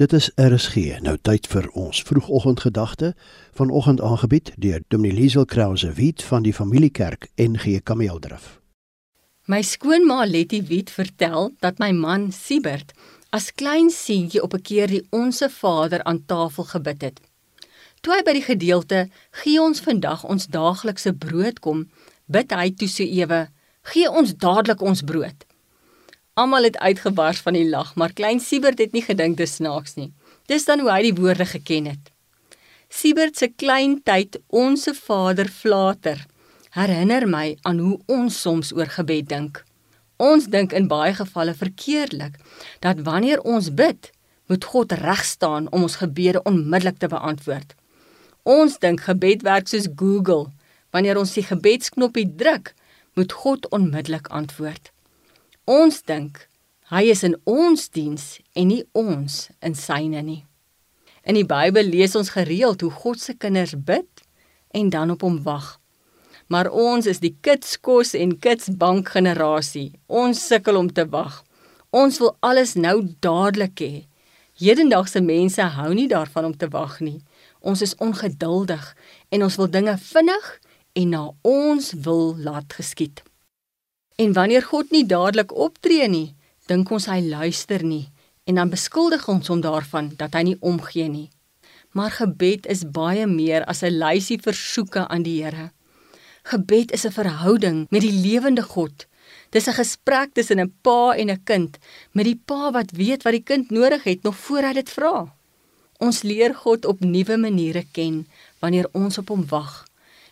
Dit is RSG. Nou tyd vir ons vroegoggendgedagte vanoggend aangebied deur Dominee Liesel Krause Wit van die Familiekerk NG Kameeldrif. My skoonma Letty Wit vertel dat my man Siebert as klein seentjie op 'n keer die Onse Vader aan tafel gebid het. Toe hy by die gedeelte gee ons vandag ons daaglikse brood kom, bid hy toe so ewe: "Gee ons dadelik ons brood." Almal het uitgebars van die lag, maar klein Siebert het nie gedink dit snaaks nie. Dis dan hoe hy die woorde geken het. Siebert se klein tyd, onsse Vader flater, herinner my aan hoe ons soms oor gebed dink. Ons dink in baie gevalle verkeerdelik dat wanneer ons bid, moet God reg staan om ons gebede onmiddellik te beantwoord. Ons dink gebed werk soos Google. Wanneer ons die gebedsknoppie druk, moet God onmiddellik antwoord. Ons dink hy is in ons diens en nie ons in syne nie. In die Bybel lees ons gereeld hoe God se kinders bid en dan op hom wag. Maar ons is die kitskos en kitsbank generasie. Ons sukkel om te wag. Ons wil alles nou dadelik hê. Hedendaagse mense hou nie daarvan om te wag nie. Ons is ongeduldig en ons wil dinge vinnig en na ons wil laat geskied. En wanneer God nie dadelik optree nie, dink ons hy luister nie en dan beskuldig ons hom daarvan dat hy nie omgee nie. Maar gebed is baie meer as 'n lysie versoeke aan die Here. Gebed is 'n verhouding met die lewende God. Dis 'n gesprek tussen 'n pa en 'n kind, met die pa wat weet wat die kind nodig het nog voor hy dit vra. Ons leer God op nuwe maniere ken wanneer ons op hom wag.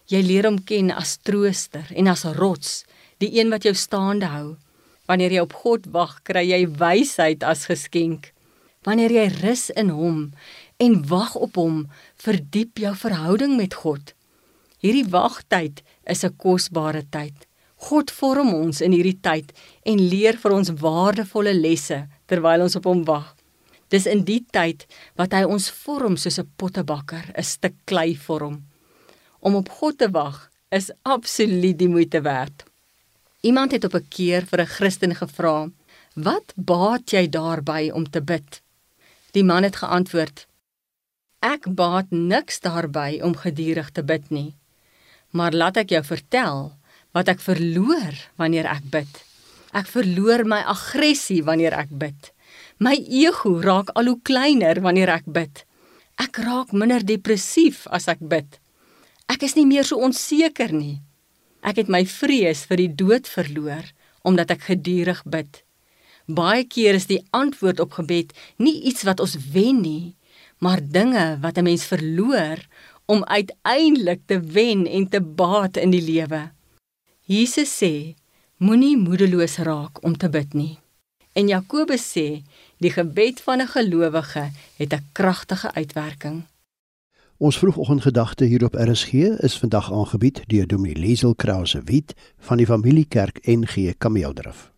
Jy leer hom ken as trooster en as rots die een wat jou staande hou. Wanneer jy op God wag, kry jy wysheid as geskenk. Wanneer jy rus in Hom en wag op Hom, verdiep jou verhouding met God. Hierdie wagtyd is 'n kosbare tyd. God vorm ons in hierdie tyd en leer vir ons waardevolle lesse terwyl ons op Hom wag. Dis in die tyd wat hy ons vorm soos 'n pottebakker, 'n stuk klei vorm. Om op God te wag is absoluut die moeite werd. Iemand het op 'n keer vir 'n Christen gevra: "Wat baat jy daarby om te bid?" Die man het geantwoord: "Ek baat niks daarby om gedurig te bid nie. Maar laat ek jou vertel wat ek verloor wanneer ek bid. Ek verloor my aggressie wanneer ek bid. My ego raak al hoe kleiner wanneer ek bid. Ek raak minder depressief as ek bid. Ek is nie meer so onseker nie." Ek het my vrees vir die dood verloor omdat ek gedurig bid. Baie keer is die antwoord op gebed nie iets wat ons wen nie, maar dinge wat 'n mens verloor om uiteindelik te wen en te baat in die lewe. Jesus sê: Moenie moedeloos raak om te bid nie. En Jakobus sê: Die gebed van 'n gelowige het 'n kragtige uitwerking. Ons vroegoggendgedagte hier op RSG is vandag aangebied deur Dominee Liesel Krause Wit van die Familiekerk NG Kameeldrif.